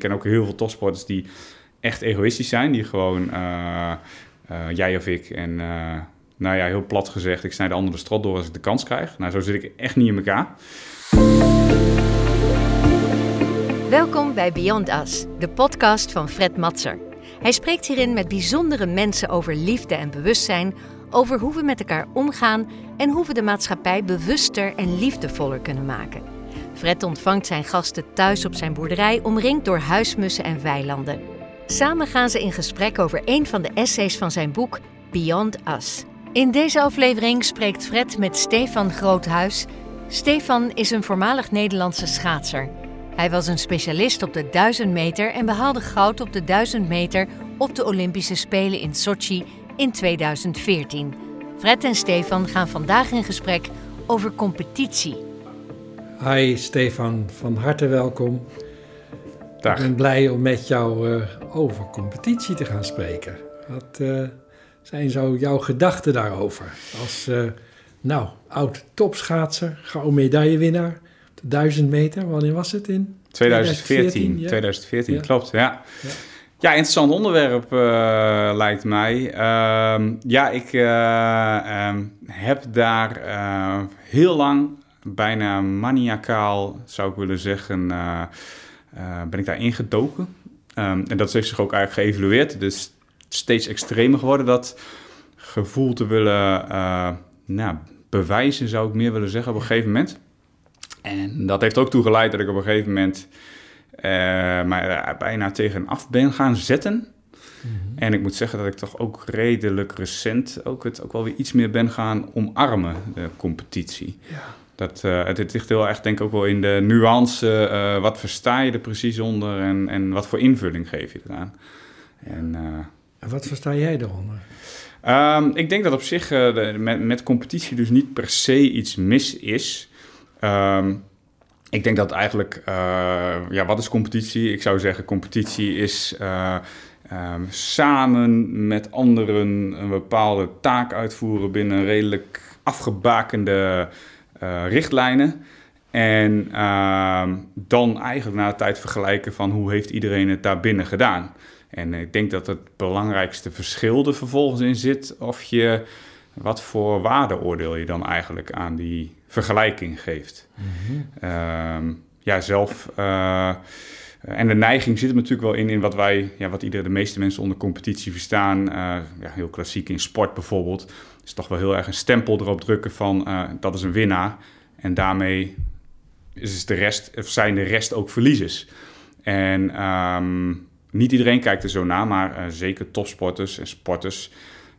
ken ook heel veel topsporters die echt egoïstisch zijn. Die gewoon eh, eh, jij of ik en nou ja, heel plat gezegd, ik snij de andere strot door als ik de kans krijg. Nou, zo zit ik echt niet in elkaar. Welkom bij Beyond Us, de podcast van Fred Matser. Hij spreekt hierin met bijzondere mensen over liefde en bewustzijn, over hoe we met elkaar omgaan en hoe we de maatschappij bewuster en liefdevoller kunnen maken. Fred ontvangt zijn gasten thuis op zijn boerderij, omringd door huismussen en weilanden. Samen gaan ze in gesprek over een van de essays van zijn boek Beyond Us. In deze aflevering spreekt Fred met Stefan Groothuis. Stefan is een voormalig Nederlandse schaatser. Hij was een specialist op de 1000 meter en behaalde goud op de 1000 meter op de Olympische Spelen in Sochi in 2014. Fred en Stefan gaan vandaag in gesprek over competitie. Hi Stefan, van harte welkom. Dag. Ik ben blij om met jou uh, over competitie te gaan spreken. Wat uh, zijn zo jouw gedachten daarover? Als uh, nou, oud topschaatser, gouden medaillewinnaar, de 1000 meter, wanneer was het in? 2014. 2014, 2014 ja. klopt, ja. ja. Ja, interessant onderwerp uh, lijkt mij. Uh, ja, ik uh, um, heb daar heel lang, bijna maniacaal zou ik willen zeggen, ben ik daar ingedoken. Um, en dat heeft zich ook eigenlijk geëvalueerd. Dus steeds extremer geworden dat gevoel te willen nou, bewijzen, zou ik meer willen zeggen op een gegeven moment. En dat heeft ook toegeleid dat ik op een gegeven moment maar bijna tegen af ben gaan zetten. -hmm. En ik moet zeggen dat ik toch ook redelijk recent ook het ook wel weer iets meer ben gaan omarmen, de competitie. Ja. Dat, uh, het ligt heel erg denk ik ook wel in de nuance, uh, wat versta je er precies onder en, en wat voor invulling geef je eraan. En, en wat versta jij eronder? Um, ik denk dat op zich de, met, met competitie dus niet per se iets mis is. Um, ik denk dat eigenlijk, ja, wat is competitie? Ik zou zeggen, competitie is um, samen met anderen een bepaalde taak uitvoeren binnen redelijk afgebakende richtlijnen. En uh, dan eigenlijk na de tijd vergelijken van hoe heeft iedereen het daarbinnen gedaan. En ik denk dat het belangrijkste verschil er vervolgens in zit of je wat voor waardeoordeel je dan eigenlijk aan die vergelijking geeft. Mm-hmm. Uh, ja, zelf. Uh, en de neiging zit er natuurlijk wel in, in wat wij, ja, wat iedere, de meeste mensen onder competitie verstaan. Uh, ja, heel klassiek in sport bijvoorbeeld. Is toch wel heel erg een stempel erop drukken van uh, dat is een winnaar. En daarmee is de rest, of zijn de rest ook verliezers. En um, niet iedereen kijkt er zo naar, maar zeker topsporters en sporters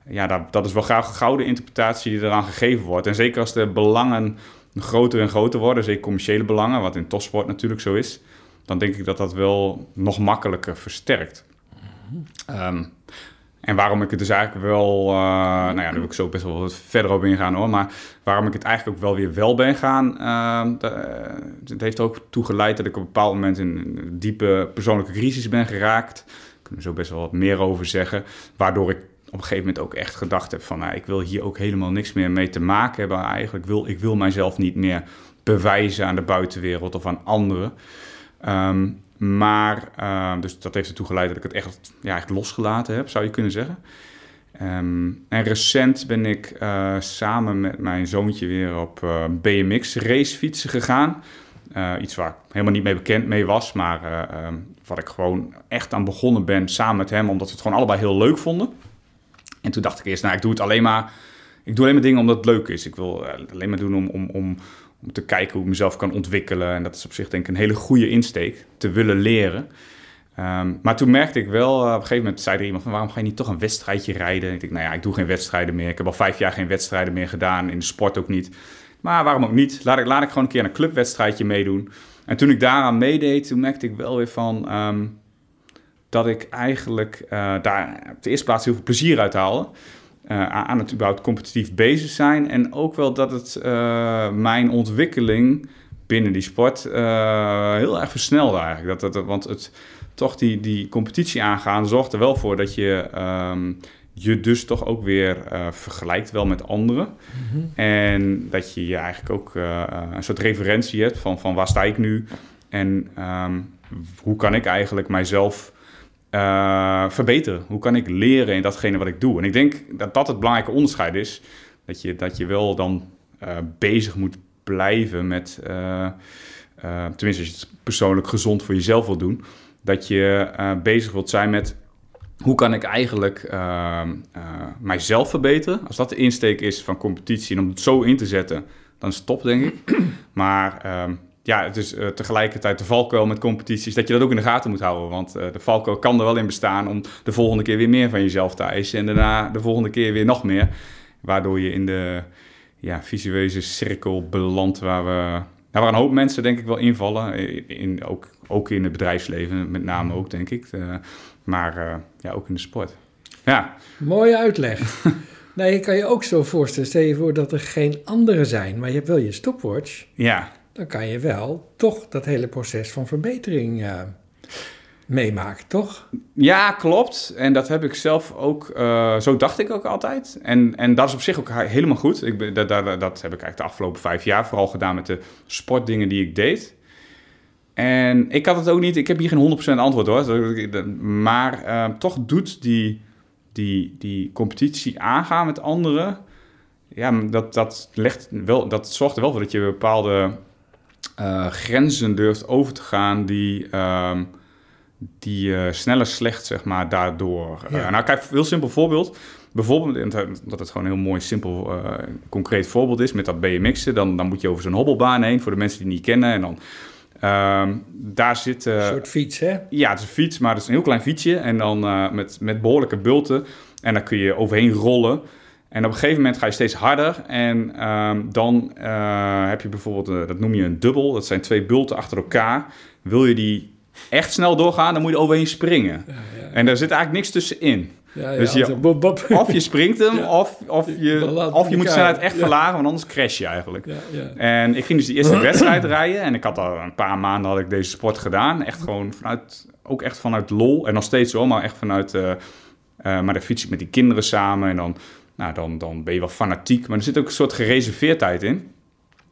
ja, dat, dat is wel graag een gouden interpretatie die eraan gegeven wordt. En zeker als de belangen groter en groter worden, zeker commerciële belangen, wat in topsport natuurlijk zo is, dan denk ik dat dat wel nog makkelijker versterkt. Um, en waarom ik het dus eigenlijk wel, uh, nou ja, daar wil ik zo best wel wat verder op ingaan hoor, maar waarom ik het eigenlijk ook wel weer wel ben gaan, uh, het heeft ook toe geleid dat ik op een bepaald moment in een diepe persoonlijke crisis ben geraakt. Daar kunnen we zo best wel wat meer over zeggen, waardoor ik op een gegeven moment ook echt gedacht heb van... Nou, ik wil hier ook helemaal niks meer mee te maken hebben. Eigenlijk wil ik wil mijzelf niet meer bewijzen aan de buitenwereld of aan anderen. Um, maar, uh, dus dat heeft ertoe geleid dat ik het echt ja, echt losgelaten heb, zou je kunnen zeggen. Um, en recent ben ik uh, samen met mijn zoontje weer op uh, BMX racefietsen gegaan. Uh, iets waar ik helemaal niet mee bekend mee was, maar wat ik gewoon echt aan begonnen ben samen met hem, omdat we het gewoon allebei heel leuk vonden. En toen dacht ik eerst, nou, ik doe het alleen maar, ik doe alleen maar dingen omdat het leuk is. Ik wil alleen maar doen om, om, om, om te kijken hoe ik mezelf kan ontwikkelen. En dat is op zich denk ik een hele goede insteek, te willen leren. Um, maar toen merkte ik wel, uh, op een gegeven moment zei er iemand van waarom ga je niet toch een wedstrijdje rijden? Ik denk, nou ja, ik doe geen wedstrijden meer. Ik heb al vijf jaar geen wedstrijden meer gedaan, in de sport ook niet. Maar waarom ook niet? Laat ik, laat ik gewoon een keer een clubwedstrijdje meedoen. En toen ik daaraan meedeed, toen merkte ik wel weer van... Um, dat ik eigenlijk uh, daar op de eerste plaats heel veel plezier uit haalde. Uh, aan het überhaupt competitief bezig zijn. En ook wel dat het uh, mijn ontwikkeling binnen die sport heel erg versnelde eigenlijk. Dat, dat, want het, toch die, die competitie aangaan zorgt er wel voor dat je um, je dus toch ook weer vergelijkt wel met anderen. Mm -hmm. En dat je je eigenlijk ook een soort referentie hebt van, van waar sta ik nu. En um, hoe kan ik eigenlijk mijzelf uh, verbeteren? Hoe kan ik leren in datgene wat ik doe? En ik denk dat dat het belangrijke onderscheid is. Dat je, dat je wel dan uh, bezig moet blijven met, uh, tenminste als je het persoonlijk gezond voor jezelf wil doen, dat je bezig wilt zijn met hoe kan ik eigenlijk mijzelf verbeteren? Als dat de insteek is van competitie en om het zo in te zetten, dan stop denk ik. Maar ehm, ja, het is uh, tegelijkertijd de valkuil met competities dat je dat ook in de gaten moet houden. Want uh, de valkuil kan er wel in bestaan om de volgende keer weer meer van jezelf te eisen. En daarna de volgende keer weer nog meer. Waardoor je in de ja, visueuze cirkel belandt waar, we, waar een hoop mensen denk ik wel invallen. In, ook, ook in het bedrijfsleven met name ook denk ik. Uh, maar ja, ook in de sport. Ja. Mooie uitleg. nou, je kan je ook zo voorstellen. Stel je voor dat er geen anderen zijn, maar je hebt wel je stopwatch. Ja dan kan je wel toch dat hele proces van verbetering uh, meemaken, toch? Ja, klopt. En dat heb ik zelf ook, uh, zo dacht ik ook altijd. En, en dat is op zich ook helemaal goed. Ik, dat, dat, dat heb ik eigenlijk de afgelopen vijf jaar vooral gedaan met de sportdingen die ik deed. En ik had het ook niet, ik heb hier geen 100% antwoord hoor. Maar uh, toch doet die, die, die competitie aangaan met anderen. Ja, dat, dat, legt wel, dat zorgt er wel voor dat je bepaalde uh, grenzen durft over te gaan die, uh, die uh, sneller slecht, zeg maar, daardoor. Eh, nou, kijk, heel simpel voorbeeld. Bijvoorbeeld, dat het gewoon een heel mooi, simpel, concreet voorbeeld is met dat BMX'en. Dan, dan moet je over zo'n hobbelbaan heen, voor de mensen die het niet kennen. En dan, ehm, daar zit... een soort fiets, hè? Ja, het is een fiets, maar het is een heel klein fietsje. En dan met, met behoorlijke bulten. En dan kun je overheen rollen. En op een gegeven moment ga je steeds harder. En um, dan uh, heb je bijvoorbeeld, uh, dat noem je een dubbel. Dat zijn twee bulten achter elkaar. Wil je die echt snel doorgaan, dan moet je overheen springen. Ja, ja. En daar zit eigenlijk niks tussenin. Ja, dus je, of je springt hem, of, of je, of je moet snelheid echt verlagen, want anders crash je eigenlijk. En ik ging dus die eerste wedstrijd rijden. En ik had al een paar maanden had ik deze sport gedaan. Echt gewoon vanuit, ook echt vanuit lol. En nog steeds zo, maar echt vanuit... Uh, maar dan fiets ik met die kinderen samen en dan nou, dan, dan ben je wel fanatiek. Maar er zit ook een soort gereserveerdheid in.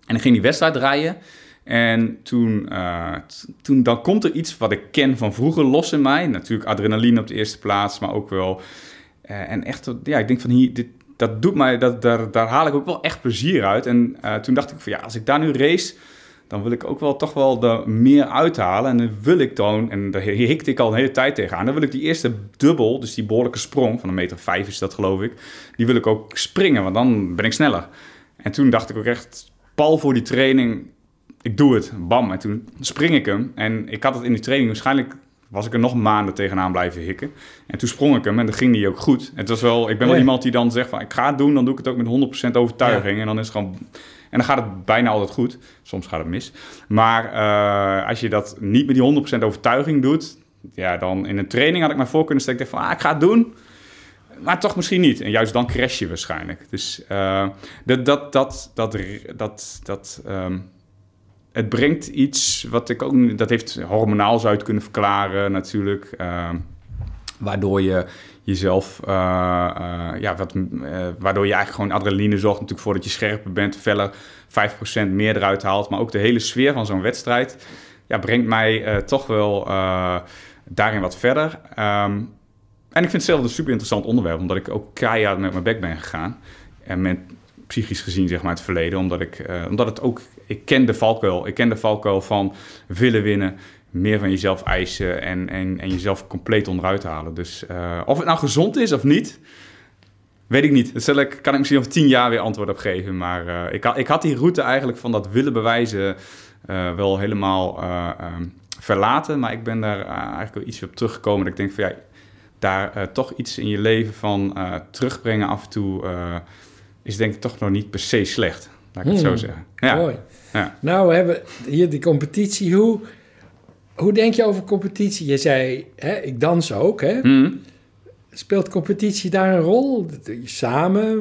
En ik ging die wedstrijd rijden. En toen, uh, toen dan komt er iets wat ik ken van vroeger los in mij. Natuurlijk adrenaline op de eerste plaats, maar ook wel... Uh, en echt, ja, ik denk van hier, dit, dat doet mij, dat, daar, daar haal ik ook wel echt plezier uit. En uh, toen dacht ik van ja, als ik daar nu race dan wil ik ook wel toch wel er meer uithalen. En dan wil ik dan, en daar hikte ik al een hele tijd tegenaan, dan wil ik die eerste dubbel, dus die behoorlijke sprong, van een meter vijf is dat geloof ik, die wil ik ook springen, want dan ben ik sneller. En toen dacht ik ook echt, pal voor die training, ik doe het, bam. En toen spring ik hem. En ik had het in die training, waarschijnlijk was ik er nog maanden tegenaan blijven hikken. En toen sprong ik hem en dan ging die ook goed. Het was wel, ik ben wel iemand die dan zegt van, ik ga het doen, dan doe ik het ook met 100% overtuiging. En dan is het gewoon en dan gaat het bijna altijd goed. Soms gaat het mis. Maar uh, als je dat niet met die 100% overtuiging doet, ja, dan in een training had ik maar voor kunnen stellen. van, ah, ik ga het doen. Maar toch misschien niet. En juist dan crash je waarschijnlijk. Dus uh, dat, dat, dat, dat, dat, dat um, het brengt iets wat ik ook... Dat heeft hormonaal zou je kunnen verklaren natuurlijk. Uh, waardoor je jezelf, uh, uh, ja, wat, uh, waardoor je eigenlijk gewoon adrenaline zorgt natuurlijk voor dat je scherper bent, feller 5% meer eruit haalt. Maar ook de hele sfeer van zo'n wedstrijd ja, brengt mij toch wel daarin wat verder. Um, en ik vind het zelf een super interessant onderwerp, omdat ik ook keihard met mijn bek ben gegaan. En met psychisch gezien, zeg maar, het verleden. Omdat ik, omdat het ook, ik ken de valkuil. Ik ken de valkuil van willen winnen meer van jezelf eisen en, en, en jezelf compleet onderuit halen. Dus uh, of het nou gezond is of niet, weet ik niet. Dat ik, kan ik misschien over tien jaar weer antwoord op geven. Maar uh, ik, ik had die route eigenlijk van dat willen bewijzen uh, wel helemaal um, verlaten. Maar ik ben daar eigenlijk wel iets op teruggekomen. Dat ik denk van ja, daar toch iets in je leven van terugbrengen af en toe is denk ik toch nog niet per se slecht. Laat ik het zo hmm. zeggen. Ja. Mooi. Ja. Nou, we hebben hier die competitie. Hoe hoe denk je over competitie? Je zei, hè, ik dans ook, hè? Mm. Speelt competitie daar een rol? Samen?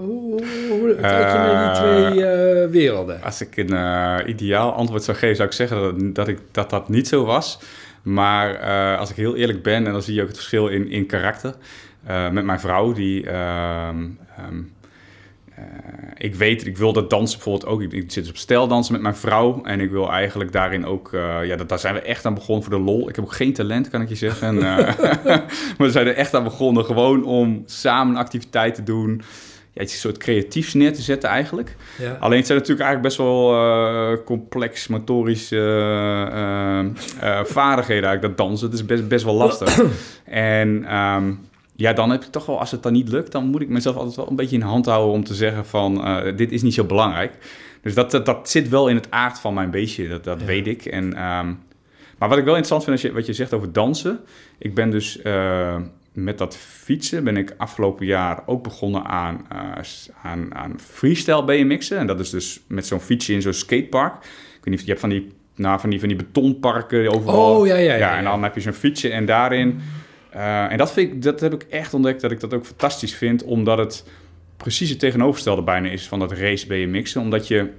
Hoe, hoe kijk je naar die twee uh, werelden? Als ik een uh, ideaal antwoord zou geven, zou ik zeggen dat, dat, ik, dat, dat niet zo was. Maar uh, als ik heel eerlijk ben, en dan zie je ook het verschil in, in karakter. met mijn vrouw, die... Um, um, ik weet, ik wil dat dansen bijvoorbeeld ook. Ik, ik zit op stijldansen met mijn vrouw. En ik wil eigenlijk daarin ook... eh, ja, dat, daar zijn we echt aan begonnen voor de lol. Ik heb ook geen talent, kan ik je zeggen. En, eh, maar we zijn er echt aan begonnen gewoon om samen een activiteit te doen. Ja, iets soort creatiefs neer te zetten eigenlijk. Ja. Alleen het zijn natuurlijk eigenlijk best wel eh, complex motorische eh, eh, eh, vaardigheden eigenlijk, dat dansen. Het is best, best wel lastig. en ehm, ja, dan heb je toch wel, als het dan niet lukt, dan moet ik mezelf altijd wel een beetje in de hand houden om te zeggen van, eh, dit is niet zo belangrijk. Dus dat, dat, dat zit wel in het aard van mijn beestje, dat, dat Ja. weet ik. En, ehm, maar wat ik wel interessant vind, als je, wat je zegt over dansen. Ik ben dus eh, met dat fietsen, ben ik afgelopen jaar ook begonnen aan, eh, aan, aan freestyle BMX'en. En dat is dus met zo'n fietsje in zo'n skatepark. Ik weet niet of je hebt van die, nou, van die, van die betonparken overal. Oh, ja, ja, ja, en dan heb je zo'n fietsje en daarin... eh, en dat, vind ik, dat heb ik echt ontdekt dat ik dat ook fantastisch vind, omdat het precies het tegenovergestelde bijna is van dat race BMX'en. Omdat je...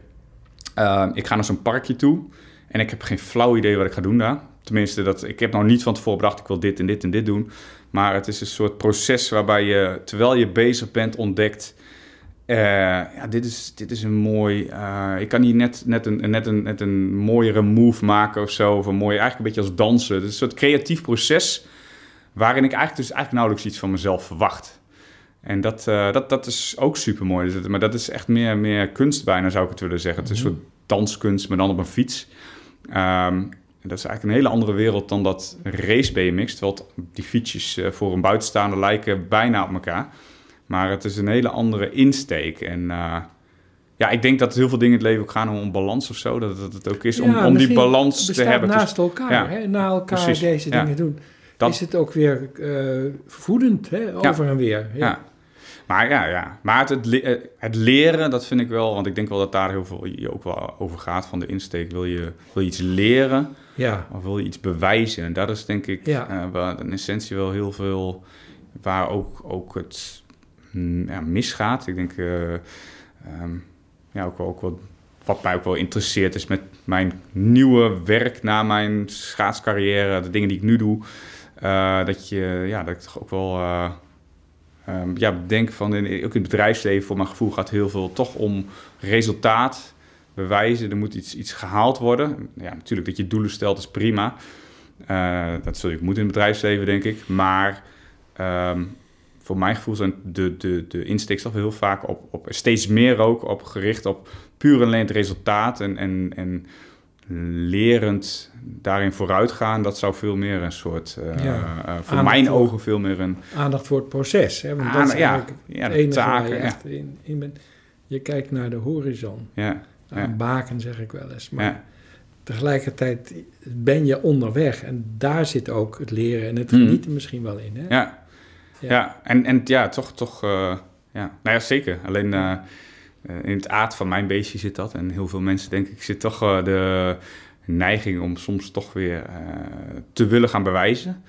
eh, ik ga naar zo'n parkje toe en ik heb geen flauw idee wat ik ga doen daar. Tenminste, dat, ik heb nog niet van tevoren bedacht, ik wil dit en dit en dit doen. Maar het is een soort proces waarbij je, terwijl je bezig bent, ontdekt... eh, ja, dit is, dit is een mooi... ik kan hier net, net, een, net, een, net een mooiere move maken of zo. Of een mooi, eigenlijk een beetje als dansen. Het is een soort creatief proces... waarin ik eigenlijk dus eigenlijk nauwelijks iets van mezelf verwacht. En dat, eh, dat, dat is ook super mooi. Dus maar dat is echt meer, meer kunst bijna, zou ik het willen zeggen. Het is een soort danskunst, maar dan op een fiets. En dat is eigenlijk een hele andere wereld dan dat race BMX. Terwijl het- die fietsjes eh, voor een buitenstaander lijken bijna op elkaar. Maar het is een hele andere insteek. En eh, ja, ik denk dat heel veel dingen in het leven ook gaan om balans of zo. Dat het, het ook is om, Ja, om die balans te hebben. naast elkaar, ja. hè? na elkaar Precies, deze ja. dingen doen. Dat- Is het ook weer eh, voedend, hè? over en weer. Ja. Maar ja, ja. Maar het, het, le- eh, het leren, dat vind ik wel... Want ik denk wel dat daar heel veel je ook wel over gaat van de insteek. Wil je, wil je iets leren ja. of wil je iets bewijzen? En dat is denk ik Ja. eh, waar in essentie wel heel veel... Waar ook, ook het mm, ja, misgaat. Ik denk... eh, ehm, ja, ook wel, ook wel... Wat mij ook wel interesseert is met mijn nieuwe werk na mijn schaatscarrière, de dingen die ik nu doe, eh, dat je, ja, dat ik toch ook wel, eh, ehm, ja, denk van, in, ook in het bedrijfsleven, voor mijn gevoel gaat heel veel toch om resultaat, bewijzen. Er moet iets, iets gehaald worden. Ja, natuurlijk dat je doelen stelt is prima. Eh, dat zul je moeten in het bedrijfsleven, denk ik. Maar ehm, voor mijn gevoel zijn de, de, de insteek toch heel vaak op, op steeds meer ook op gericht op puur en alleen het resultaat en, en, en lerend daarin vooruit gaan. Dat zou veel meer een soort, eh, Ja. eh, voor mijn voor- ogen veel meer een Aandacht voor het proces. Hè? Want dat aan- is ja, eigenlijk ja, de taken. je echt in, in bent. Je kijkt naar de horizon. ja, een baken zeg ik wel eens. Maar tegelijkertijd ben je onderweg. En daar zit ook het leren en het Mhm. genieten misschien wel in. Hè? ja. Ja. En, en ja, toch, toch, eh, ja. Nou ja, zeker. Alleen in het aard van mijn beestje zit dat. En heel veel mensen, denk ik, zit toch eh, de neiging om soms toch weer eh, te willen gaan bewijzen.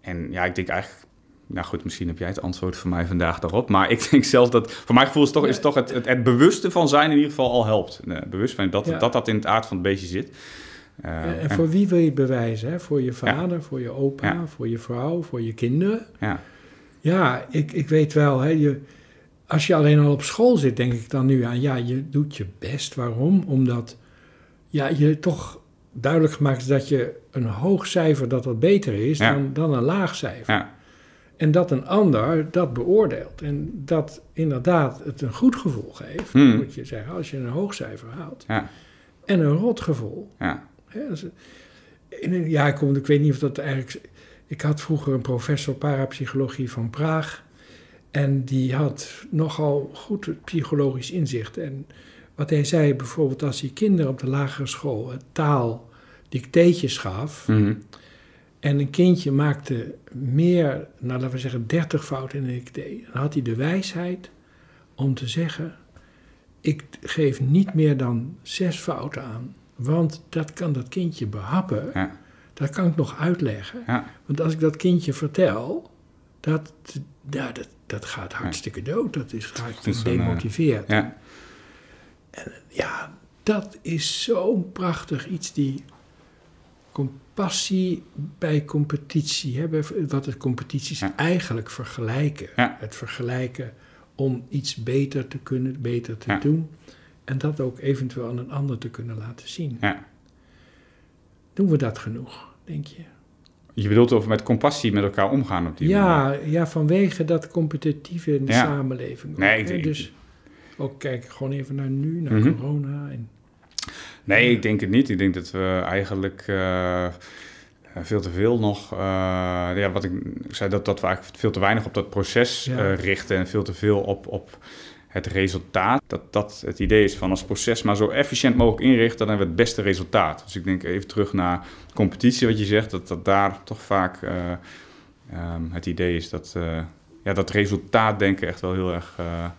En ja, ik denk eigenlijk, nou goed, misschien heb jij het antwoord voor mij vandaag daarop. Maar ik denk zelf dat, voor mijn gevoel is toch, is toch het, het, het bewuste van zijn in ieder geval al helpt. Eh, bewust van dat, Ja. dat dat in het aard van het beestje zit. Eh, En, voor wie wil je het bewijzen? Hè? Voor je vader, voor je opa, Ja. voor je vrouw, voor je kinderen? ja, Ja, ik, ik weet wel, hè, je, als je alleen al op school zit, denk ik dan nu aan, ja, je doet je best. Waarom? Omdat ja, je toch duidelijk gemaakt is dat je een hoog cijfer, dat dat beter is Ja. dan, dan een laag cijfer. ja, En dat een ander dat beoordeelt. En dat inderdaad het een goed gevoel geeft, Hmm. moet je zeggen, als je een hoog cijfer haalt. ja, En een rot gevoel. ja, ja, ik, kom, ik weet niet of dat eigenlijk... Ik had vroeger een professor parapsychologie van Praag. En die had nogal goed psychologisch inzicht. En wat hij zei, bijvoorbeeld als hij kinderen op de lagere school taal dicteetjes gaf... mhm, en een kindje maakte meer, nou laten we zeggen 30 fouten in een dicté... dan had hij de wijsheid om te zeggen... ik geef niet meer dan zes fouten aan... want dat kan dat kindje behappen... ja, Dat kan ik nog uitleggen. ja, Want als ik dat kindje vertel, dat, ja, dat, dat gaat hartstikke dood. Dat is hartstikke eh, demotiveerd. ja, Ja, dat is zo'n prachtig iets, die compassie bij competitie. Hè, bij- wat het competities Ja. eigenlijk vergelijken. Ja. Het vergelijken om iets beter te kunnen, beter te Ja. doen. En dat ook eventueel aan een ander te kunnen laten zien. Ja. Doen we dat genoeg, denk je? Je bedoelt over met compassie met elkaar omgaan op die manier. Ja, ja, vanwege dat competitieve in de Ja. samenleving. ook, Nee, ik denk- Dus ook kijk gewoon even naar nu, naar Mhm. corona. En, Nee, ik denk het niet. Ik denk dat we eigenlijk eh, veel te veel nog... eh, ja, wat ik zei, dat, dat we eigenlijk veel te weinig op dat proces Ja. eh, richten... en veel te veel op, op het resultaat. Dat dat het idee is van als proces maar zo efficiënt mogelijk inrichten... dan hebben we het beste resultaat. Dus ik denk even terug naar competitie, wat je zegt... dat, dat daar toch vaak eh, ehm, het idee is dat... eh, ja, dat resultaatdenken echt wel heel erg eh,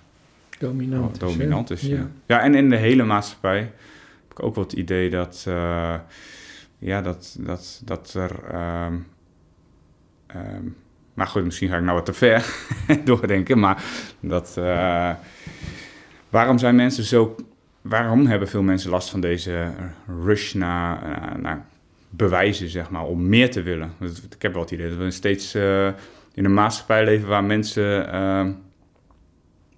dominant. is, hè? dominant is. Ja. Ja. Ja. en in de hele maatschappij heb ik ook wel het idee dat, eh, ja, dat, dat, dat er. ehm, maar goed, misschien ga ik nou wat te ver doordenken. Maar dat. eh, waarom zijn mensen zo. Waarom hebben veel mensen last van deze rush naar, naar, naar bewijzen, zeg maar, om meer te willen? Ik heb wel het idee dat we steeds eh, in een maatschappij leven waar mensen.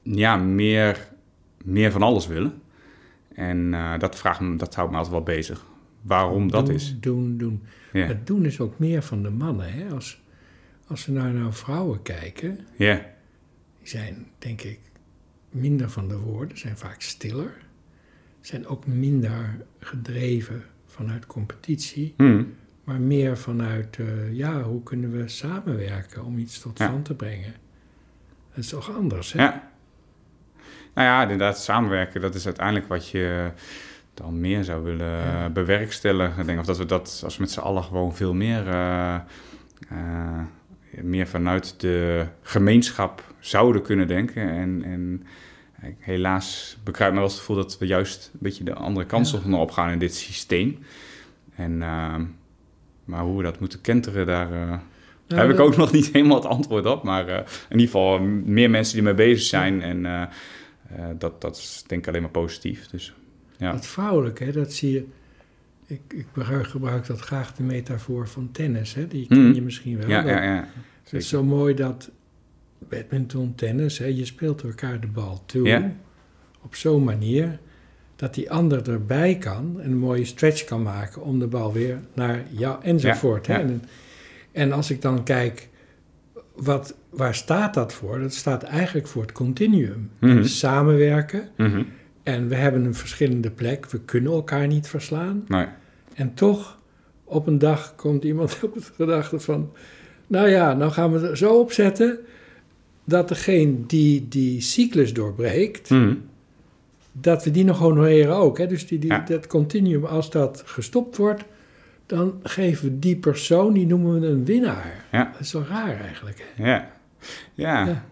ja, meer, meer van alles willen. En eh, dat, vraagt me, dat houdt me altijd wel bezig. Waarom dat doen, is. Doen, doen. Ja, Het doen is ook meer van de mannen. Hè? Als, als we nou naar vrouwen kijken, ja, die zijn denk ik minder van de woorden, zijn vaak stiller. Zijn ook minder gedreven vanuit competitie, Hm, maar meer vanuit, eh, ja, hoe kunnen we samenwerken om iets tot Ja. stand te brengen. Dat is toch anders, hè? ja. Nou ja, inderdaad, samenwerken, dat is uiteindelijk wat je dan meer zou willen Ja. bewerkstelligen. Ik denk of dat we dat als we met z'n allen gewoon veel meer, eh, eh, meer vanuit de gemeenschap zouden kunnen denken. En, en helaas bekruipt me wel het gevoel dat we juist een beetje de andere kant Ja. nog opgaan in dit systeem. En, ehm, maar hoe we dat moeten kenteren, daar eh, heb ik ook nog niet helemaal het antwoord op. Maar eh, in ieder geval meer mensen die mee bezig zijn. En eh, eh, dat, dat is denk ik alleen maar positief. Dus ja. Dat vrouwelijke, hè, dat zie je. Ik, ik gebruik, dat graag de metafoor van tennis, hè? die ken Mhm. je misschien wel. Ja, ja, ja. Het is zo mooi dat badminton, tennis, hè, je speelt elkaar de bal toe. Op zo'n manier dat die ander erbij kan en een mooie stretch kan maken om de bal weer naar jou enzovoort. Ja, hè. ja. En, en als ik dan kijk, wat, waar staat dat voor? Dat staat eigenlijk voor het continuum. Mhm. Samenwerken. Mhm. En we hebben een verschillende plek. We kunnen elkaar niet verslaan. Nee. En toch, op een dag komt iemand op het gedachte van... Nou ja, nou gaan we het zo opzetten... dat degene die die cyclus doorbreekt... Mhm. dat we die nog honoreren ook. Hè? Dus die, die, Ja. dat continuum, als dat gestopt wordt... dan geven we die persoon, die noemen we een winnaar. Ja. Dat is wel raar eigenlijk. Hè? Ja. Ja. Ja.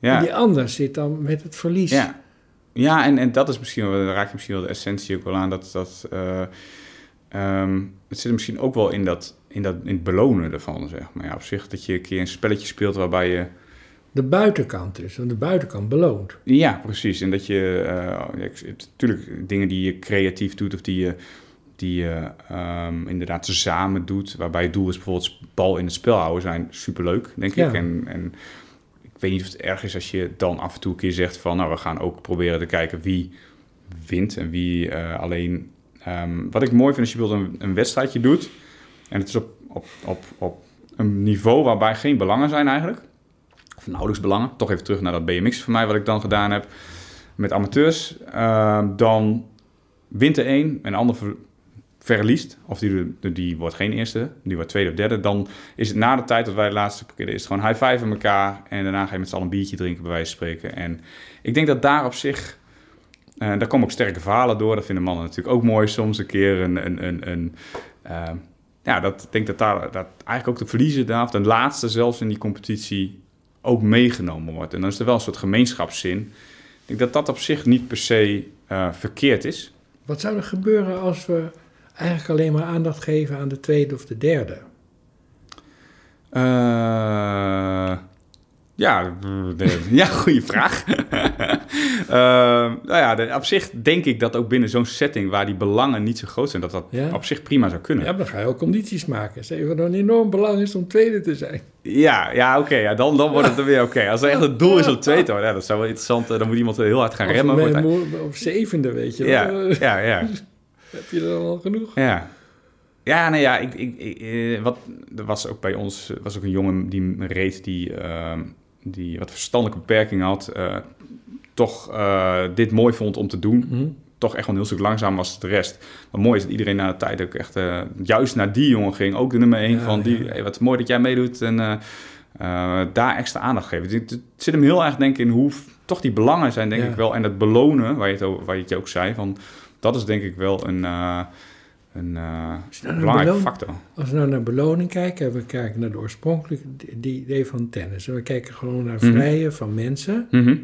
Ja. En die ander zit dan met het verlies. Ja, ja en, en dat is misschien wel, daar raak je misschien wel de essentie ook wel aan. Dat, dat, eh, ehm, het zit er misschien ook wel in, dat, in, dat, in het belonen ervan, zeg maar. Ja, op zich dat je een keer een spelletje speelt waarbij je... De buitenkant dus, want de buitenkant beloont. Ja, precies. En dat je... natuurlijk dingen die je creatief doet of die je, die je ehm, inderdaad samen doet. Waarbij het doel is bijvoorbeeld bal in het spel houden, zijn superleuk, denk Ja. ik. En, en ik weet niet of het erg is als je dan af en toe een keer zegt van... nou, we gaan ook proberen te kijken wie wint en wie eh, alleen... ehm, wat ik mooi vind als je bijvoorbeeld een, een wedstrijdje doet... en het is op, op, op, op een niveau waarbij geen belangen zijn eigenlijk... of nauwelijks belangen. Toch even terug naar dat BMX voor mij wat ik dan gedaan heb met amateurs. Ehm, dan wint er één en de ander ver- verliest. Of die, die wordt geen eerste, die wordt tweede of derde. Dan is het na de tijd dat wij de laatste parkeerden, is gewoon high five aan elkaar. En daarna ga je met z'n allen een biertje drinken, bij wijze van spreken. En ik denk dat daar op zich, eh, daar komen ook sterke verhalen door. Dat vinden mannen natuurlijk ook mooi soms een keer. Een, een, een, een, ehm, ja, dat, ik denk dat daar dat eigenlijk ook de verliezer daar, of de laatste zelfs in die competitie, ook meegenomen wordt. En dan is er wel een soort gemeenschapszin. Ik denk dat dat op zich niet per se eh, verkeerd is. Wat zou er gebeuren als we eigenlijk alleen maar aandacht geven aan de tweede of de derde? Eh, ja, de- ja, goede vraag. Eh, nou ja, de- op zich denk ik dat ook binnen zo'n setting waar die belangen niet zo groot zijn, dat dat Ja. op zich prima zou kunnen. Ja, dan ga je ook condities maken. Zeg wat een enorm belang is om tweede te zijn. Ja, ja oké. ja, dan, dan wordt het er weer oké. Als er echt het doel is om twee te worden, ja, dat zou wel interessant. eh, Dan moet iemand heel hard gaan Of remmen. wordt hij- op zevende, weet je ja, ja, ja. Heb je er dan al genoeg? Ja. Ja, nee, ja, ik, ik, ik, eh, wat, er was ook bij ons was ook een jongen die reed die, ehm, die wat verstandelijke beperking had, eh, toch eh, dit mooi vond om te doen. Hm? Toch echt wel een heel stuk langzaam was de rest. Maar mooi is dat iedereen na de tijd ook echt eh, juist naar die jongen ging. Ook de nummer 1 Ja, van die, ja. hey, wat mooi dat jij meedoet en daar extra aandacht geven. Het, het zit hem heel erg denk ik in hoe toch die belangen zijn denk Ja. ik wel. En het belonen, waar je het, waar je het ook zei, van, dat is denk ik wel een, een een belangrijke factor. Als we nou naar beloning kijken, en we kijken naar de oorspronkelijke die idee van tennis. En we kijken gewoon naar Mhm. vrije van mensen Mhm.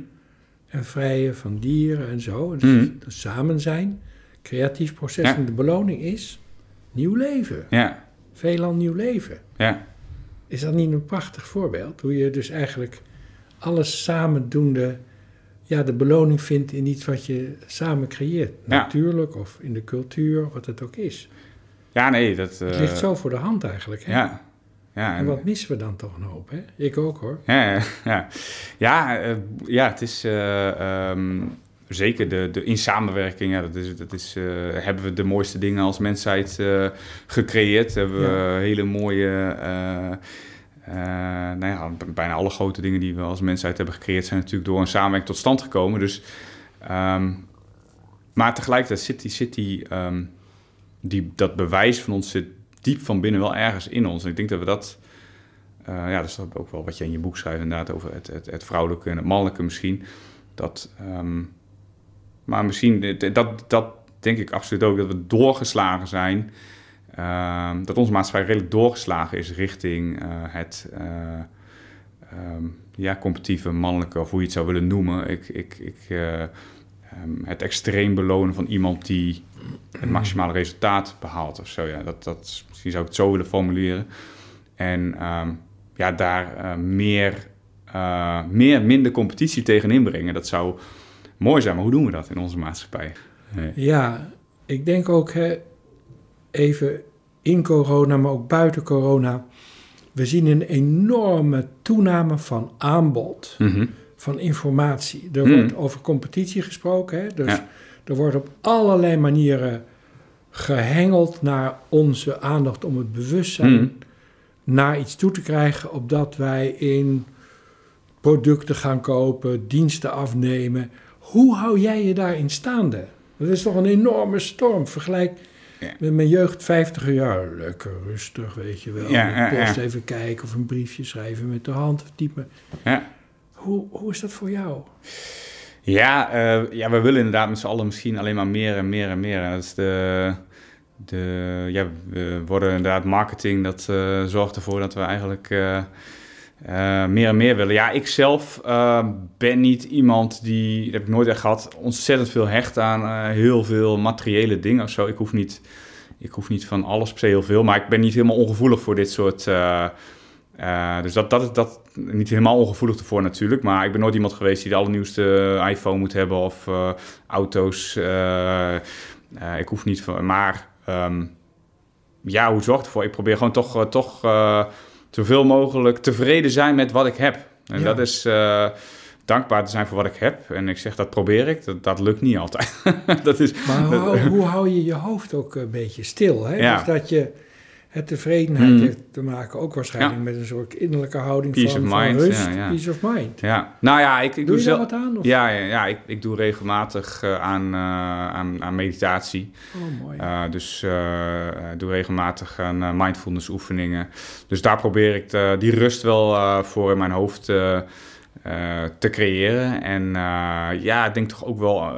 en vrije van dieren en zo. Dus Mhm. samen zijn, creatief proces. Ja. En de beloning is nieuw leven. Ja, Veelal nieuw leven. ja, Is dat niet een prachtig voorbeeld? Hoe je dus eigenlijk alles samen doende, ja, de beloning vindt in iets wat je samen creëert. Ja. Natuurlijk of in de cultuur, wat het ook is. ja, nee, dat... Het eh, ligt zo voor de hand eigenlijk. Hè? Ja, ja. En wat missen we dan toch een hoop, hè? Ik ook hoor. Ja, ja, ja. Eh, ja het is eh, ehm, zeker de, de, in samenwerking. Ja, dat is, dat is, hebben we de mooiste dingen als mensheid gecreëerd. Hebben we Ja. hele mooie. Eh, eh, nou ja, bijna alle grote dingen die we als mensheid hebben gecreëerd zijn natuurlijk door een samenwerking tot stand gekomen. Dus, ehm, maar tegelijkertijd zit die, zit die, ehm, die, dat bewijs van ons zit diep van binnen wel ergens in ons. En ik denk dat we dat eh, ja, dat is ook wel wat je in je boek schrijft, inderdaad, over het, het, het vrouwelijke en het mannelijke misschien. Dat, ehm, maar misschien, dit- dat, dat denk ik absoluut ook, dat we doorgeslagen zijn. Ehm, dat onze maatschappij redelijk doorgeslagen is richting eh, het eh, ehm, ja, competitieve, mannelijke, of hoe je het zou willen noemen. Ik, ik, ik, eh, ehm, het extreem belonen van iemand die het maximale resultaat behaalt of zo. Ja, dat, dat, misschien zou ik het zo willen formuleren. En ja, daar meer, meer, minder competitie tegenin brengen. Dat zou mooi zijn, maar hoe doen we dat in onze maatschappij? Ja, ik denk ook hè, even in corona, maar ook buiten corona. We zien een enorme toename van aanbod, Mhm. van informatie. Er wordt over competitie gesproken, hè? dus Ja. er wordt op allerlei manieren gehengeld naar onze aandacht om het bewustzijn Mhm. naar iets toe te krijgen, opdat wij in producten gaan kopen, diensten afnemen. Hoe hou jij je daarin staande? Dat is toch een enorme storm. Vergelijk. Met mijn jeugd 50 jaar. Lekker rustig, weet je wel. Ja, post even kijken of een briefje schrijven met de hand of typen. Ja. Hoe, hoe is dat voor jou? Ja, eh, ja, we willen inderdaad met z'n allen misschien alleen maar meer en meer en meer. En Dat is de, de, ja, we worden inderdaad marketing, dat eh, zorgt ervoor dat we eigenlijk eh, eh, meer en meer willen. Ja, ik zelf eh, ben niet iemand die, dat heb ik nooit echt gehad, ontzettend veel hecht aan eh, heel veel materiële dingen of zo. Ik hoef niet, ik hoef niet van alles per se heel veel, maar ik ben niet helemaal ongevoelig voor dit soort... dus dat, dat dat, niet helemaal ongevoelig ervoor natuurlijk. Maar ik ben nooit iemand geweest die de allernieuwste iPhone moet hebben of auto's. ik hoef niet van. Maar ehm, ja, hoe zorg ik ervoor? Ik probeer gewoon toch, toch zoveel mogelijk tevreden zijn met wat ik heb. En Ja. dat is eh, dankbaar te zijn voor wat ik heb. En ik zeg dat probeer ik. Dat, dat lukt niet altijd. dat is, Maar hoe, hou- hoe hou je je hoofd ook een beetje stil? Hè? Ja. Dus dat je het tevredenheid Mm. heeft te maken, ook waarschijnlijk Ja. met een soort innerlijke houding Peace van, of van mind, rust, ja, ja. peace of mind. ja. Nou ja, ik, ik Doe doe je zelf. wat aan? Of? Ja, ja, ja ik, ik doe regelmatig eh, aan, eh, aan, aan meditatie. Oh, mooi. Uh, dus eh, eh, doe regelmatig aan mindfulness oefeningen. Dus daar probeer ik de- die rust wel voor in mijn hoofd eh, eh, te creëren. En eh, ja, ik denk toch ook wel eh,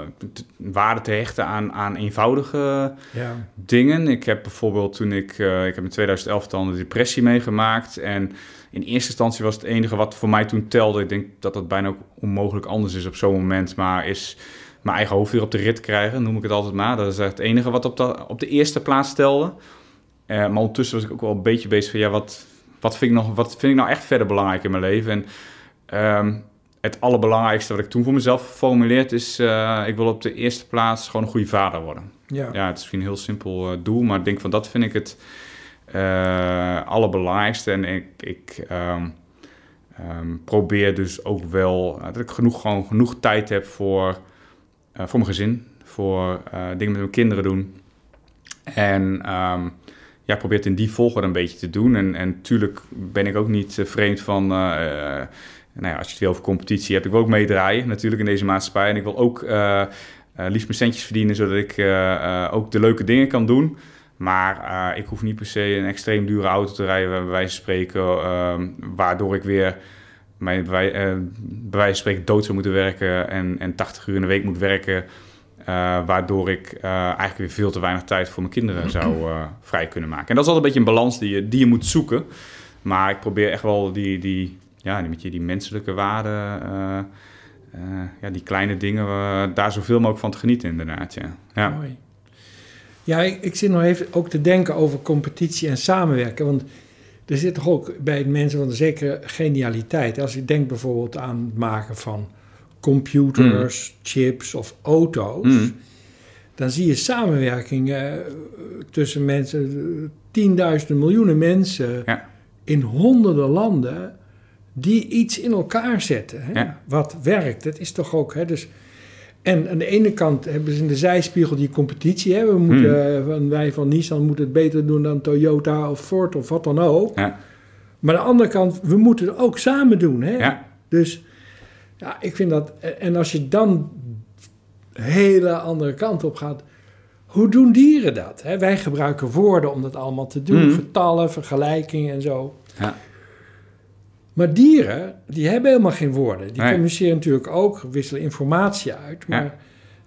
waarde te hechten aan, aan eenvoudige ja. dingen. Ik heb bijvoorbeeld toen ik... ik heb in 2011 dan de depressie meegemaakt. En in eerste instantie was het enige wat voor mij toen telde... ik denk dat dat bijna ook onmogelijk anders is op zo'n moment... maar is mijn eigen hoofd weer op de rit krijgen, noem ik het altijd maar. Dat is echt het enige wat op de, op de eerste plaats stelde. Eh, maar ondertussen was ik ook wel een beetje bezig van... ja, wat, wat, vind ik nog, wat vind ik nou echt verder belangrijk in mijn leven? En ehm, het allerbelangrijkste wat ik toen voor mezelf geformuleerd is... eh, ik wil op de eerste plaats gewoon een goede vader worden. Ja. Ja, het is misschien een heel simpel eh, doel, maar ik denk van dat vind ik het uh, allerbelangrijkste. En ik, ik ehm, ehm, probeer dus ook wel dat ik genoeg, gewoon genoeg tijd heb voor, voor mijn gezin, voor dingen met mijn kinderen doen. En um, ja, probeer het in die volgorde een beetje te doen. En, en natuurlijk ben ik ook niet vreemd van nou ja, als je het weer over competitie hebt, ik wil ook meedraaien natuurlijk in deze maatschappij. En ik wil ook uh, liefst mijn centjes verdienen, zodat ik uh, ook de leuke dingen kan doen. Maar ik hoef niet per se een extreem dure auto te rijden, bij wijze van spreken, ehm, waardoor ik weer mijn, bij, bij wijze van spreken dood zou moeten werken en, en 80 uur in de week moet werken. waardoor ik eigenlijk weer veel te weinig tijd voor mijn kinderen zou vrij kunnen maken. En dat is altijd een beetje een balans die je, die je moet zoeken. Maar ik probeer echt wel die, die ja, met je die menselijke waarden, uh, ja, die kleine dingen, uh, daar zoveel mogelijk van te genieten inderdaad. Ja, ja. Mooi. Ja, ik, ik, zit nog even ook te denken over competitie en samenwerken. Want er zit toch ook bij mensen van een zekere genialiteit. Als je denkt bijvoorbeeld aan het maken van computers, mm. chips of auto's. Mm. Dan zie je samenwerking tussen mensen, tienduizenden, miljoenen mensen ja. in honderden landen die iets in elkaar zetten. Hè? Wat werkt. Dat is toch ook. Hè? Dus, en aan de ene kant hebben ze in de zijspiegel die competitie. Hè? We moeten, hmm. Wij van Nissan moeten het beter doen dan Toyota of Ford of wat dan ook. Ja. Maar aan de andere kant, we moeten het ook samen doen. Hè? Ja. Dus ja, ik vind dat. En als je dan hele andere kant op gaat. Hoe doen dieren dat? Hè? Wij gebruiken woorden om dat allemaal te doen. Hmm. Vertallen, vergelijkingen en zo. Ja. Maar dieren, die hebben helemaal geen woorden. Die communiceren natuurlijk ook, wisselen informatie uit. Maar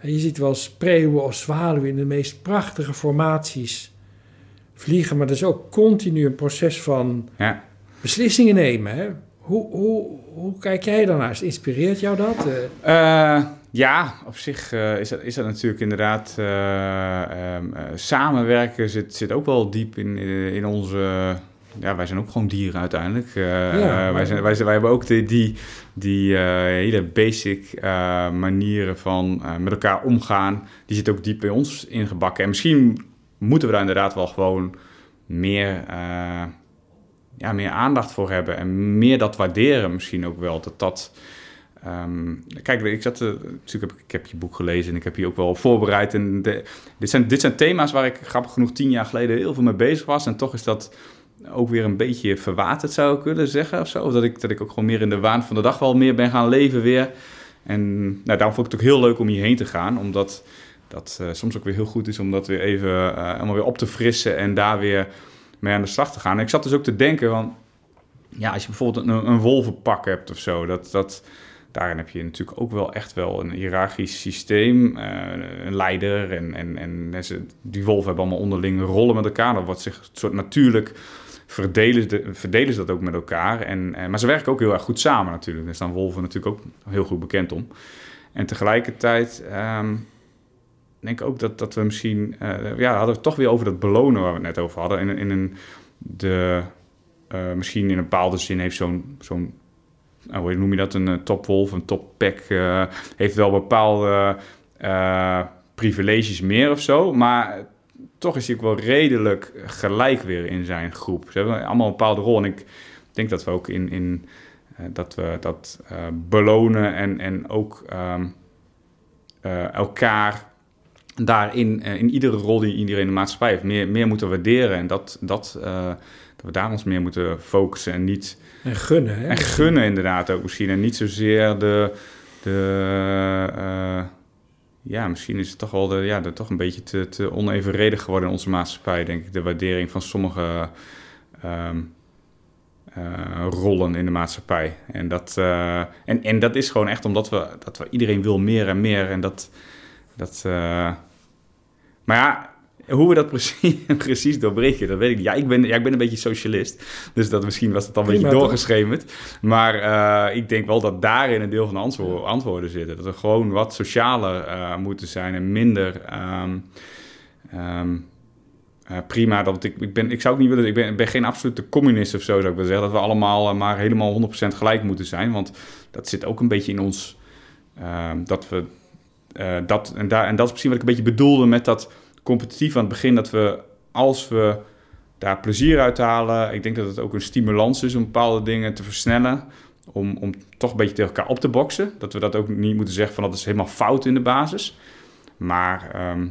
je ziet wel spreeuwen of zwaluwen in de meest prachtige formaties vliegen. Maar dat is ook continu een proces van ja. beslissingen nemen. Hè? Hoe, hoe, hoe kijk jij daarnaar? Inspireert jou dat? Uh, ja, op zich uh, is, dat, is dat natuurlijk inderdaad... Um, samenwerken zit, zit ook wel diep in, in onze ja, wij zijn ook gewoon dieren uiteindelijk. Uh, wij, zijn, wij, wij, hebben ook die, die, die uh, hele basic uh, manieren van met elkaar omgaan. Die zit ook diep bij ons ingebakken. En misschien moeten we daar inderdaad wel gewoon meer, ja, meer aandacht voor hebben. En meer dat waarderen misschien ook wel. Dat dat... Um, kijk, ik zat, natuurlijk heb, ik heb je boek gelezen en ik heb je ook wel voorbereid. En de, dit, zijn, dit zijn thema's waar ik grappig genoeg tien jaar geleden heel veel mee bezig was. En toch is dat ook weer een beetje verwaterd zou ik kunnen zeggen of zo. Of dat ik, dat ik ook gewoon meer in de waan van de dag wel meer ben gaan leven weer. En nou, daarom vond ik het ook heel leuk om hierheen te gaan, omdat dat uh, soms ook weer heel goed is om dat weer even uh, allemaal weer op te frissen en daar weer mee aan de slag te gaan. En ik zat dus ook te denken van, ja, als je bijvoorbeeld een, een wolvenpak hebt of zo, dat, dat, daarin heb je natuurlijk ook wel echt wel een hiërarchisch systeem, uh, een leider en, en, en die wolven hebben allemaal onderling rollen met elkaar. Dat wordt zich een soort natuurlijk verdelen, de, verdelen ze dat ook met elkaar. En, en, maar ze werken ook heel erg goed samen natuurlijk. Daar staan wolven natuurlijk ook heel goed bekend om. En tegelijkertijd um, denk ik ook dat, dat we misschien... Uh, ja, hadden we toch weer over dat belonen waar we het net over hadden. In, in een, de, uh, misschien in een bepaalde zin heeft zo'n... zo'n hoe noem je dat? Een topwolf, een toppack... heeft wel bepaalde privileges meer of zo. Maar toch is hij ook wel redelijk gelijk weer in zijn groep. Ze hebben allemaal een bepaalde rol. En ik denk dat we ook in, in uh, dat we dat uh, belonen en, en ook um, uh, elkaar daarin, in iedere rol die iedereen in de maatschappij heeft, meer, meer moeten waarderen. En dat, dat, dat we daar ons meer moeten focussen en niet... En gunnen, hè? En gunnen inderdaad ook misschien. En niet zozeer de... de ja, misschien is het toch wel de, ja, de, toch een beetje te, te onevenredig geworden in onze maatschappij, denk ik. De waardering van sommige um, uh, rollen in de maatschappij. En dat, uh, en, en dat is gewoon echt omdat we, dat we iedereen wil meer en meer. En dat. dat uh, maar ja, hoe we dat precies, precies doorbreken, dat weet ik niet. Ja, ik ben, ja, ik ben een beetje socialist. Dus dat, misschien was het dan een beetje doorgeschemerd. Maar uh, ik denk wel dat daarin een deel van de antwoorden, antwoorden zitten. Dat we gewoon wat socialer uh, moeten zijn en minder... Um, um, uh, prima, dat ik, ik, ben, ik zou ook niet willen, ik ben, ben geen absolute communist of zo, zou ik wel zeggen. Dat we allemaal maar helemaal 100% gelijk moeten zijn. Want dat zit ook een beetje in ons, uh, dat we, dat, en, daar, en dat is misschien wat ik een beetje bedoelde met dat competitief aan het begin dat we, als we daar plezier uit halen. Ik denk dat het ook een stimulans is om bepaalde dingen te versnellen. Om, om toch een beetje tegen elkaar op te boksen. Dat we dat ook niet moeten zeggen van dat is helemaal fout in de basis. Maar ehm,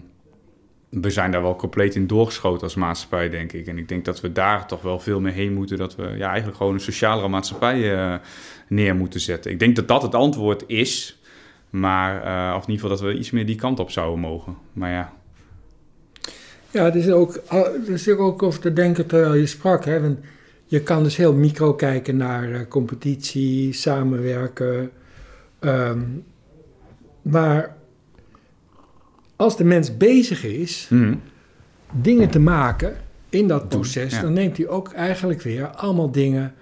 we zijn daar wel compleet in doorgeschoten als maatschappij, denk ik. En ik denk dat we daar toch wel veel meer heen moeten. Dat we ja, eigenlijk gewoon een socialere maatschappij uh, neer moeten zetten. Ik denk dat dat het antwoord is. Maar, uh, of in ieder geval dat we iets meer die kant op zouden mogen. Maar ja. Ja, het is ook, er is ook over te denken terwijl je sprak. Hè? Want je kan dus heel micro kijken naar uh, competitie, samenwerken. Um, maar als de mens bezig is mm. dingen te maken in dat proces, ja. dan neemt hij ook eigenlijk weer allemaal dingen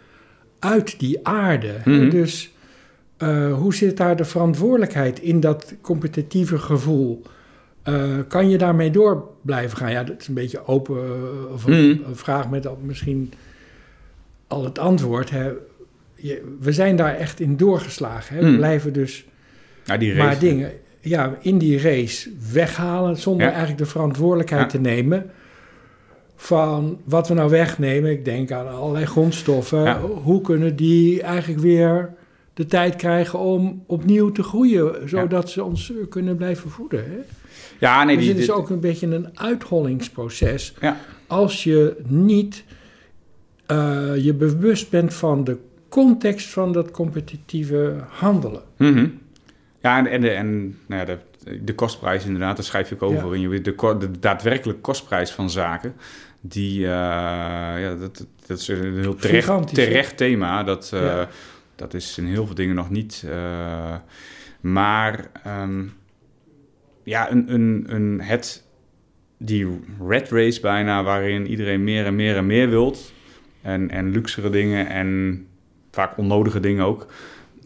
uit die aarde. Mm. Dus uh, hoe zit daar de verantwoordelijkheid in dat competitieve gevoel? Uh, kan je daarmee door blijven gaan? Ja, dat is een beetje open uh, of een, mm. een, vraag met misschien al het antwoord. Hè. Je, we zijn daar echt in doorgeslagen. Hè. We blijven dus ja, die race, maar dingen ja, in die race weghalen zonder ja. eigenlijk de verantwoordelijkheid ja. te nemen van wat we nou wegnemen. Ik denk aan allerlei grondstoffen. Hoe kunnen die eigenlijk weer de tijd krijgen om opnieuw te groeien, zodat ze ons kunnen blijven voeden? Hè? Ja, nee, dus die, het is ook een beetje een uithollingsproces. Als je niet uh, je bewust bent van de context van dat competitieve handelen. Mm -hmm. Ja, en, en, de, en nou ja, de, de kostprijs inderdaad, daar schrijf ik over. Ja. In, de, de daadwerkelijke kostprijs van zaken, die, uh, ja, dat, dat is een heel terecht, terecht thema. Dat, uh, ja. dat is in heel veel dingen nog niet. Maar um, ja, een, een, een, het, die red race bijna, waarin iedereen meer en meer en meer wilt. En, en luxere dingen en vaak onnodige dingen ook.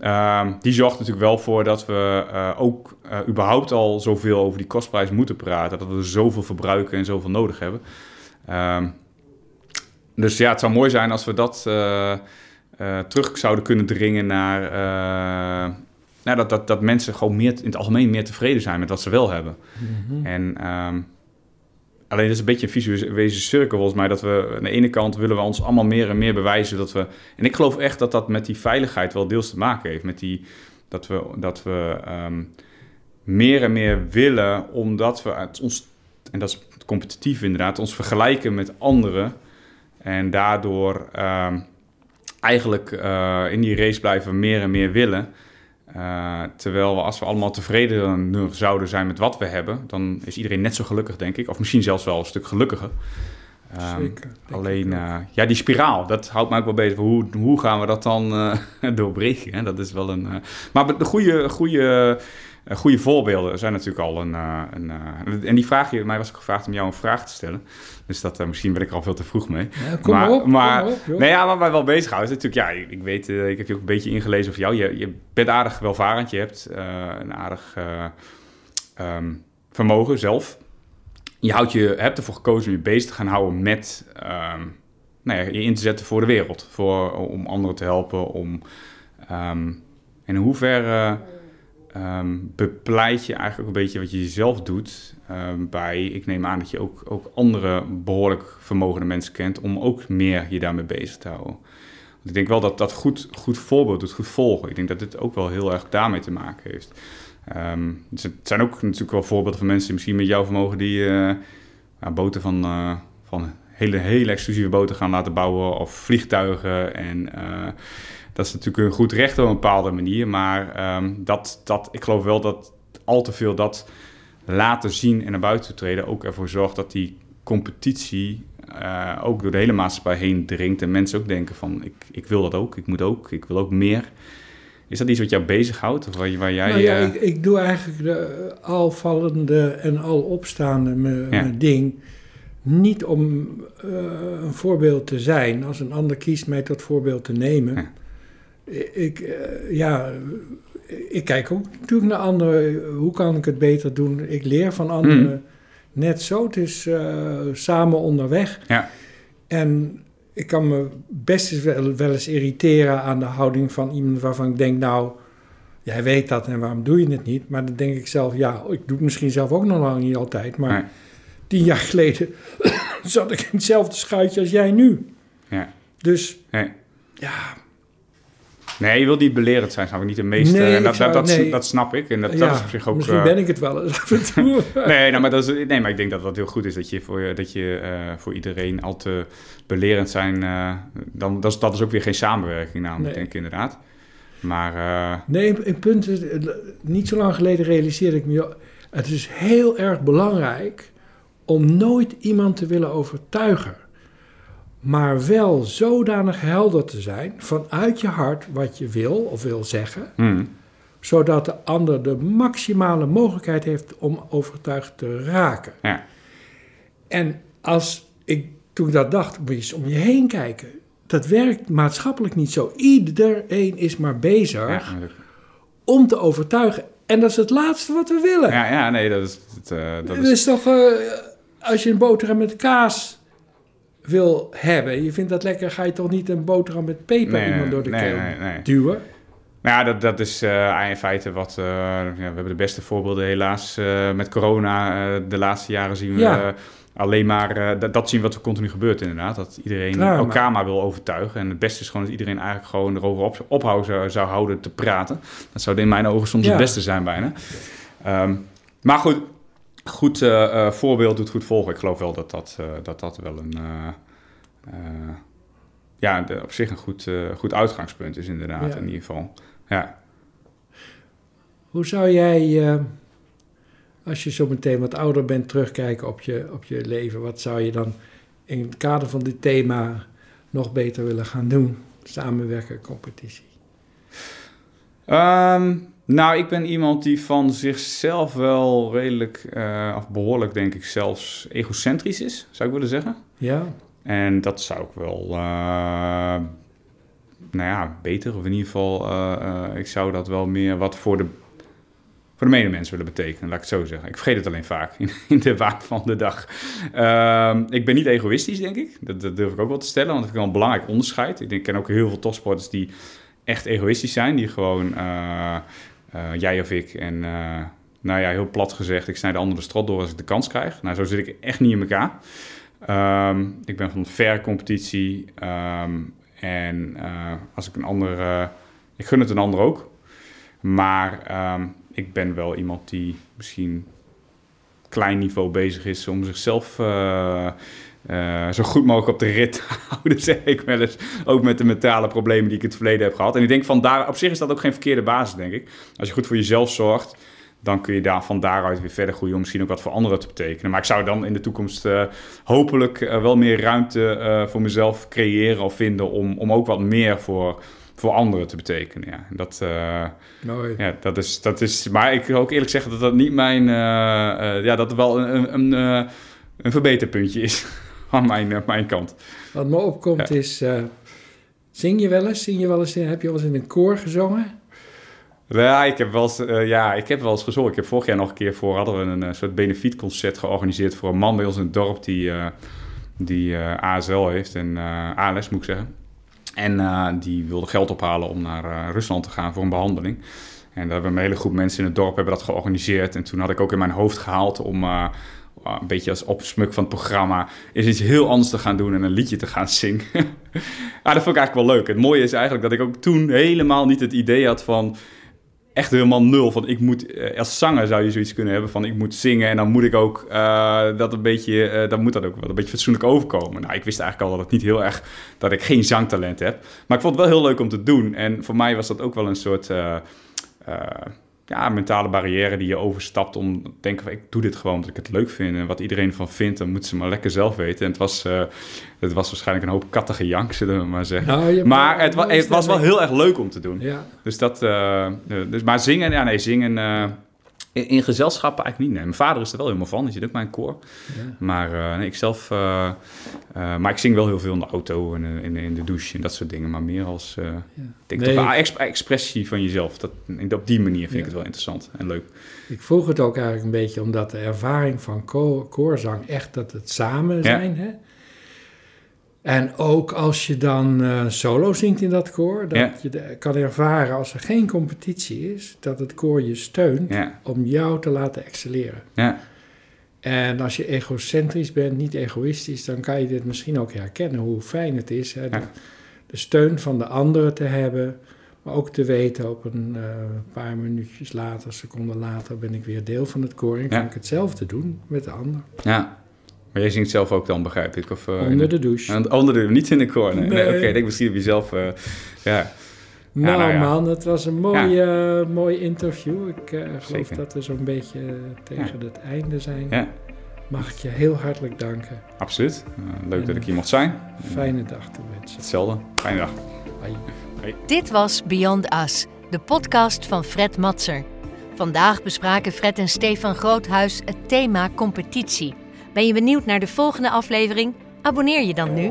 Uh, die zorgt natuurlijk wel voor dat we uh, ook uh, überhaupt al zoveel over die kostprijs moeten praten. Dat we zoveel verbruiken en zoveel nodig hebben. Uh, dus ja, het zou mooi zijn als we dat uh, terug zouden kunnen dringen naar... nou, dat, dat, dat mensen gewoon meer, in het algemeen meer tevreden zijn met wat ze wel hebben. Mm -hmm. En ehm, Alleen het is een beetje een visuele cirkel volgens mij. Dat we aan de ene kant willen we ons allemaal meer en meer bewijzen dat we. En ik geloof echt dat dat met die veiligheid wel deels te maken heeft. Met die dat we, dat we um, meer en meer willen, omdat we het ons. En dat is competitief inderdaad, ons vergelijken met anderen. En daardoor um, eigenlijk uh, in die race blijven meer en meer willen. Uh, terwijl we, als we allemaal tevreden zouden zijn met wat we hebben, dan is iedereen net zo gelukkig, denk ik. Of misschien zelfs wel een stuk gelukkiger. Um, Zeker. Alleen, uh, ja, die spiraal, dat houdt mij ook wel bezig. Hoe, hoe gaan we dat dan uh, doorbreken? Hè? Dat is wel een. maar de goede, goede, goede voorbeelden zijn natuurlijk al een. een en die vraag, mij was ook gevraagd om jou een vraag te stellen. Dus dat, misschien ben ik er al veel te vroeg mee. Ja, kom maar, op, maar, kom op, nee, ja, wat mij wel bezighoudt is natuurlijk... Ja, ik, ik weet, ik heb je ook een beetje ingelezen over jou. Je, je bent aardig welvarend. Je hebt een aardig um, vermogen zelf. Je, houdt je hebt ervoor gekozen om je bezig te gaan houden met... Um, nou ja, je in te zetten voor de wereld. Voor, om anderen te helpen. Om, um, in hoeverre um, bepleit je eigenlijk een beetje wat je zelf doet um, bij, ik neem aan dat je ook, ook andere behoorlijk vermogende mensen kent, om ook meer je daarmee bezig te houden. Want ik denk wel dat dat goed, goed voorbeeld doet, goed volgen. Ik denk dat dit ook wel heel erg daarmee te maken heeft. Um, het zijn ook natuurlijk wel voorbeelden van mensen misschien met jouw vermogen die uh, boten van, uh, van hele, hele exclusieve boten gaan laten bouwen of vliegtuigen en... Uh, dat is natuurlijk een goed recht op een bepaalde manier. Maar um, dat, dat, ik geloof wel dat al te veel dat laten zien en naar buiten treden ook ervoor zorgt dat die competitie uh, ook door de hele maatschappij heen dringt. En mensen ook denken van ik, ik wil dat ook, ik moet ook, ik wil ook meer. Is dat iets wat jou bezighoudt? Of waar, waar jij, nou ja, uh... ik, ik, doe eigenlijk de alvallende en al opstaande me, ja. ding niet om uh, een voorbeeld te zijn. Als een ander kiest mij tot voorbeeld te nemen. Ja ik, uh, ja, ik kijk ook natuurlijk naar anderen. Hoe kan ik het beter doen? Ik leer van anderen. Mm. Net zo. Het is uh, samen onderweg. Ja. En ik kan me best eens wel, wel, eens irriteren aan de houding van iemand waarvan ik denk, nou, jij weet dat en waarom doe je het niet? Maar dan denk ik zelf, ja, ik doe het misschien zelf ook nog lang niet altijd. Maar nee. tien jaar geleden zat ik in hetzelfde schuitje als jij nu. Ja. Dus Nee. ja, Nee, je wilt niet belerend zijn, snap ik. Niet de meeste. Nee, en dat, zou- dat, dat, nee. dat snap ik. En dat, ja dat is op zich ook... misschien eh, ben ik het wel eens af en toe. Nee, nou, maar dat is, nee, maar ik denk dat dat heel goed is. Dat je voor, dat je, eh, voor iedereen al te belerend zijn... eh, dan, dat, is, dat is ook weer geen samenwerking namelijk, Nee. denk ik inderdaad. Maar Nee, een punt is, niet zo lang geleden realiseerde ik me, het is heel erg belangrijk om nooit iemand te willen overtuigen. Maar wel zodanig helder te zijn vanuit je hart wat je wil of wil zeggen, hmm, zodat de ander de maximale mogelijkheid heeft om overtuigd te raken. ja, En als ik toen ik dat dacht, moet je eens om je heen kijken. Dat werkt maatschappelijk niet zo. Iedereen is maar bezig ja, om te overtuigen. En dat is het laatste wat we willen. ja, ja, nee, dat is... Dat, eh, dat is is toch, eh, als je een boterham met kaas wil hebben, je vindt dat lekker, ga je toch niet een boterham met peper Nee, iemand door de nee, keel nee, nee. duwen? Nou ja, dat, dat is eh, in feite wat... eh, ja, we hebben de beste voorbeelden helaas eh, met corona. de laatste jaren zien we Ja. alleen maar... dat, dat zien wat er continu gebeurt inderdaad. Dat iedereen Drama. elkaar maar wil overtuigen. En het beste is gewoon dat iedereen eigenlijk gewoon erover op, ophouden zou, zou houden te praten. Dat zou in mijn ogen soms Ja. het beste zijn bijna. Ehm, maar goed, goed eh, eh, voorbeeld doet goed volgen. Ik geloof wel dat dat, eh, dat, dat wel een... ja, de- op zich een goed, goed uitgangspunt is inderdaad Ja. in ieder geval. Ja. Hoe zou jij, als je zo meteen wat ouder bent, terugkijken op je, op je leven? Wat zou je dan in het kader van dit thema nog beter willen gaan doen? Samenwerken, competitie. Ehm, nou, ik ben iemand die van zichzelf wel redelijk, eh, of behoorlijk denk ik zelfs, egocentrisch is, zou ik willen zeggen. Ja? En dat zou ik wel, eh, nou ja, beter, of in ieder geval, eh, ik zou dat wel meer wat voor de, voor de medemens willen betekenen, laat ik het zo zeggen. Ik vergeet het alleen vaak in, in de waan van de dag. Ehm, ik ben niet egoïstisch, denk ik. Dat, dat durf ik ook wel te stellen, want dat vind ik wel een belangrijk onderscheid. Ik, denk, ik ken ook heel veel topsporters die echt egoïstisch zijn, die gewoon, eh, jij of ik, en eh, nou ja, heel plat gezegd, ik snij de ander de strot door als ik de kans krijg. Nou, zo zit ik echt niet in elkaar. Ehm, ik ben van fair competitie. ehm, en eh, als ik een ander... ik gun het een ander ook. Maar ehm, ik ben wel iemand die misschien klein niveau bezig is om zichzelf eh, zo goed mogelijk op de rit te houden, zeg ik wel eens. Ook met de mentale problemen die ik in het verleden heb gehad. En ik denk van daar, op zich is dat ook geen verkeerde basis, denk ik. Als je goed voor jezelf zorgt, dan kun je daar van daaruit weer verder groeien om misschien ook wat voor anderen te betekenen. Maar ik zou dan in de toekomst eh, hopelijk eh, wel meer ruimte voor mezelf creëren of vinden om, om ook wat meer voor, voor anderen te betekenen. Ja, dat, Mooi. ja, dat is, dat is. Maar ik wil ook eerlijk zeggen dat dat niet mijn. eh, eh, ja, dat wel een, een, een, een verbeterpuntje is aan mijn, eh, mijn kant. Wat me opkomt is, eh, zing je wel eens? Zing je wel eens in, heb je wel eens in een koor gezongen? Ja, ik heb wel eens, eh, ja, ik heb wel eens gezongen. Ik heb vorig jaar nog een keer voor hadden we een eh, soort benefietconcert georganiseerd voor een man bij ons in het dorp die, die ASL heeft en ALS moet ik zeggen. En die wilde geld ophalen om naar Rusland te gaan voor een behandeling. En daar hebben we een hele groep mensen in het dorp hebben dat georganiseerd. En toen had ik ook in mijn hoofd gehaald om een beetje als opsmuk van het programma... is iets heel anders te gaan doen en een liedje te gaan zingen. ah, dat vond ik eigenlijk wel leuk. Het mooie is eigenlijk dat ik ook toen helemaal niet het idee had van echt helemaal nul. Van ik moet, eh, als zanger zou je zoiets kunnen hebben van ik moet zingen en dan moet ik ook eh, dat een beetje, dan moet dat ook wel een beetje fatsoenlijk overkomen. Nou, ik wist eigenlijk al dat het niet heel erg, dat ik geen zangtalent heb. Maar ik vond het wel heel leuk om te doen. En voor mij was dat ook wel een soort ja, mentale barrière die je overstapt om te denken van ik doe dit gewoon omdat ik het leuk vind. En wat iedereen ervan vindt, dan moeten ze maar lekker zelf weten. En het was, eh, het was waarschijnlijk een hoop kattige jank, zullen we maar zeggen. Nou, Maar het, wa- het was wel heel erg leuk om te doen. Ja, Dus dat, eh, eh, dus, maar zingen, ja nee, zingen in, in gezelschappen eigenlijk niet. Nee, mijn vader is er wel helemaal van, die zit ook bij een koor. ja. Maar eh, nee, ik zelf, eh, eh, maar ik zing wel heel veel in de auto en in, in de douche en dat soort dingen. Maar meer als, ik denk Nee. toch exp- expressie van jezelf. Dat, op die manier vind ik Ja. het wel interessant en leuk. Ik vroeg het ook eigenlijk een beetje omdat de ervaring van ko- koorzang echt dat het samen zijn. Hè? En ook als je dan eh, solo zingt in dat koor, dat Ja. je de- kan ervaren als er geen competitie is, dat het koor je steunt Ja, om jou te laten excelleren. ja, En als je egocentrisch bent, niet egoïstisch, dan kan je dit misschien ook herkennen hoe fijn het is. Hè? De, steun van de anderen te hebben, maar ook te weten op een eh, paar minuutjes later, seconden later, ben ik weer deel van het koor en kan ik hetzelfde doen met de ander. Ja. Maar jij zingt zelf ook dan, begrijp ik? Of, eh, Onder de douche. En onder de, niet in de koor, nee. Oké, ik denk misschien op jezelf, eh, ja. Nou, nou ja. man, het was een mooi, eh, mooi interview. Ik eh, geloof Zeker. dat we zo'n beetje tegen het einde zijn. ja, Mag ik je heel hartelijk danken. absoluut. Leuk dat ik hier mocht zijn. Fijne dag te wensen. Hetzelfde. Fijne dag. Bye. Dit was Beyond Us, de podcast van Fred Matser. Vandaag bespraken Fred en Stefan Groothuis het thema competitie. Ben je benieuwd naar de volgende aflevering? Abonneer je dan nu.